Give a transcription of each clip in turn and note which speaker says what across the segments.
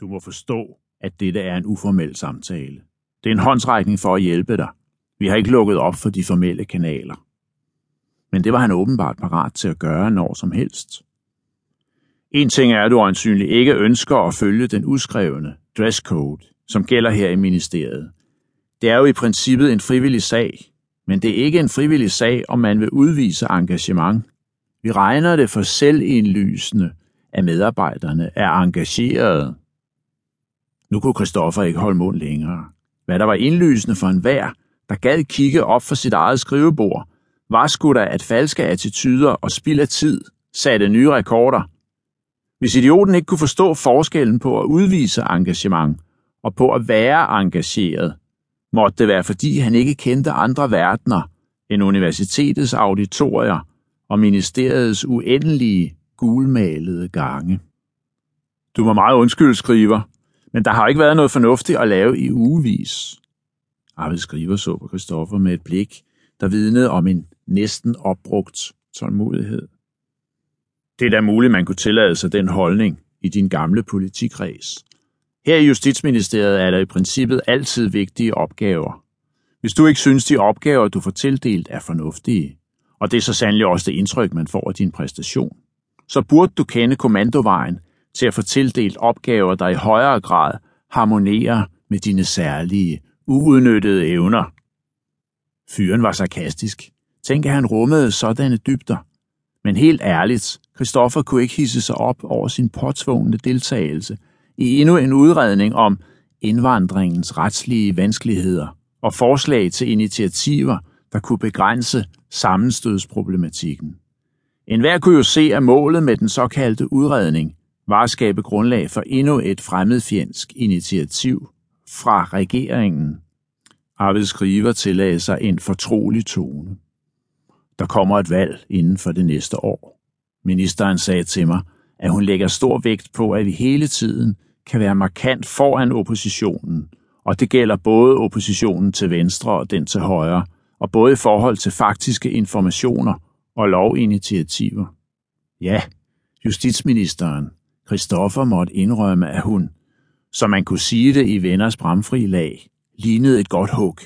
Speaker 1: Du må forstå, at dette er en uformel samtale. Det er en håndsrækning for at hjælpe dig. Vi har ikke lukket op for de formelle kanaler. Men det var han åbenbart parat til at gøre når som helst. En ting er, at du øjensynligt ikke ønsker at følge den udskrevne dresscode, som gælder her i ministeriet. Det er jo i princippet en frivillig sag, men det er ikke en frivillig sag, om man vil udvise engagement. Vi regner det for selvindlysende, at medarbejderne er engagerede. Nu kunne Christoffer ikke holde mund længere. Hvad der var indlysende for enhver, der gad kigge op for sit eget skrivebord, var sgu da, at falske attityder og spild af tid satte nye rekorder. Hvis idioten ikke kunne forstå forskellen på at udvise engagement og på at være engageret, måtte det være fordi han ikke kendte andre verdener end universitetets auditorier og ministeriets uendelige gulmalede gange. Du må meget undskylde, skriver, men der har ikke været noget fornuftigt at lave i ugevis. Arvid skriver så på Christoffer med et blik, der vidnede om en næsten opbrugt tålmodighed. Det er da muligt, man kunne tillade sig den holdning i din gamle politikræs. Her i Justitsministeriet er der i princippet altid vigtige opgaver. Hvis du ikke synes, de opgaver, du får tildelt, er fornuftige, og det er så sandelig også det indtryk, man får af din præstation, så burde du kende kommandovejen til at få tildelt opgaver, der i højere grad harmonerer med dine særlige, uudnyttede evner. Fyren var sarkastisk. Tænk, at han rummede sådanne dybder. Men helt ærligt, Christoffer kunne ikke hisse sig op over sin påtvungne deltagelse i endnu en udredning om indvandringens retslige vanskeligheder og forslag til initiativer, der kunne begrænse sammenstødsproblematikken. En hver kunne jo se, at målet med den såkaldte udredning var at skabe grundlag for endnu et fremmedfjendsk initiativ fra regeringen. Arvid Skriver tillagde sig en fortrolig tone. Der kommer et valg inden for det næste år. Ministeren sagde til mig, at hun lægger stor vægt på, at vi hele tiden kan være markant foran oppositionen, og det gælder både oppositionen til venstre og den til højre, og både i forhold til faktiske informationer og lovinitiativer. Ja, justitsministeren, Christoffer måtte indrømme, at hun, som man kunne sige det i venners bramfri lag, lignede et godt hug.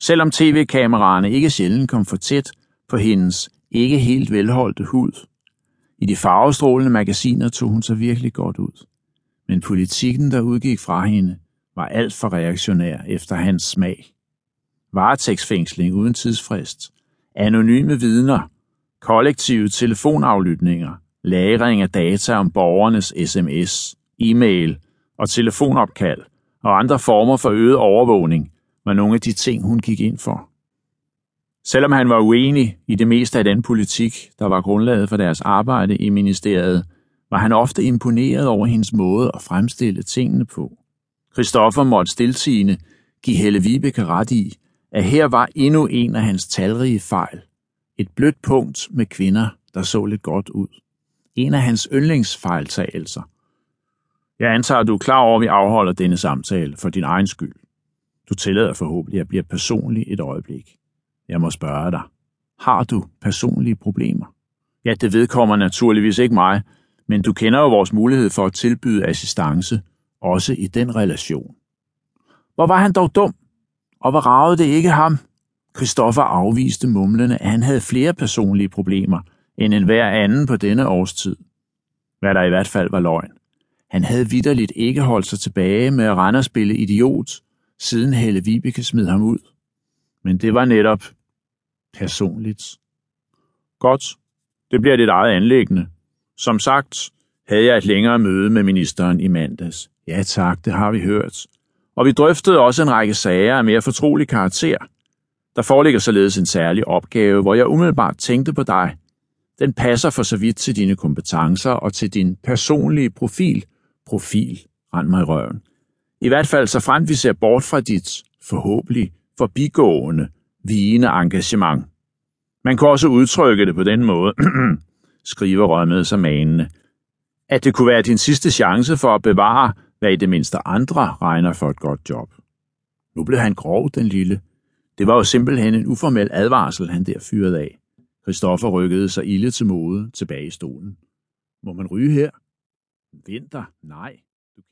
Speaker 1: Selvom tv-kameraerne ikke sjældent kom for tæt på hendes ikke helt velholdte hud. I de farvestrålende magasiner tog hun sig virkelig godt ud. Men politikken, der udgik fra hende, var alt for reaktionær efter hans smag. Varetægtsfængsling uden tidsfrist, anonyme vidner, kollektive telefonaflytninger, lagring af data om borgernes sms, e-mail og telefonopkald og andre former for øget overvågning var nogle af de ting, hun gik ind for. Selvom han var uenig i det meste af den politik, der var grundlaget for deres arbejde i ministeriet, var han ofte imponeret over hendes måde at fremstille tingene på. Christoffer måtte stiltigende give Helle Vibeke ret i, at her var endnu en af hans talrige fejl. Et blødt punkt med kvinder, der så lidt godt ud. En af hans yndlingsfejltagelser. Jeg antager, at du er klar over, at vi afholder denne samtale for din egen skyld. Du tillader forhåbentlig at blive personlig et øjeblik. Jeg må spørge dig. Har du personlige problemer? Ja, det vedkommer naturligvis ikke mig, men du kender jo vores mulighed for at tilbyde assistance, også i den relation. Hvor var han dog dum? Og hvor ragede det ikke ham? Christoffer afviste mumlende, at han havde flere personlige problemer end enhver anden på denne årstid. Hvad der i hvert fald var løgn. Han havde vidderligt ikke holdt sig tilbage med at rende og spille idiot, siden Helle Vibeke smed ham ud. Men det var netop personligt. Godt, det bliver dit eget anlæggende. Som sagt havde jeg et længere møde med ministeren i mandags. Ja tak, det har vi hørt. Og vi drøftede også en række sager af mere fortrolig karakter. Der foreligger således en særlig opgave, hvor jeg umiddelbart tænkte på dig. Den passer for så vidt til dine kompetencer og til din personlige profil. Profil, rend mig i røven. I hvert fald så frem vi ser bort fra dit forhåbentlig forbigående, vigende engagement. Man kan også udtrykke det på den måde, skriver rømmede sig manende, at det kunne være din sidste chance for at bevare, hvad i det mindste andre regner for et godt job. Nu blev han grov, den lille. Det var jo simpelthen en uformel advarsel, han der fyrede af. Christoffer rykkede sig ilde til mode tilbage i stolen. Må man ryge her? Vinter? Nej.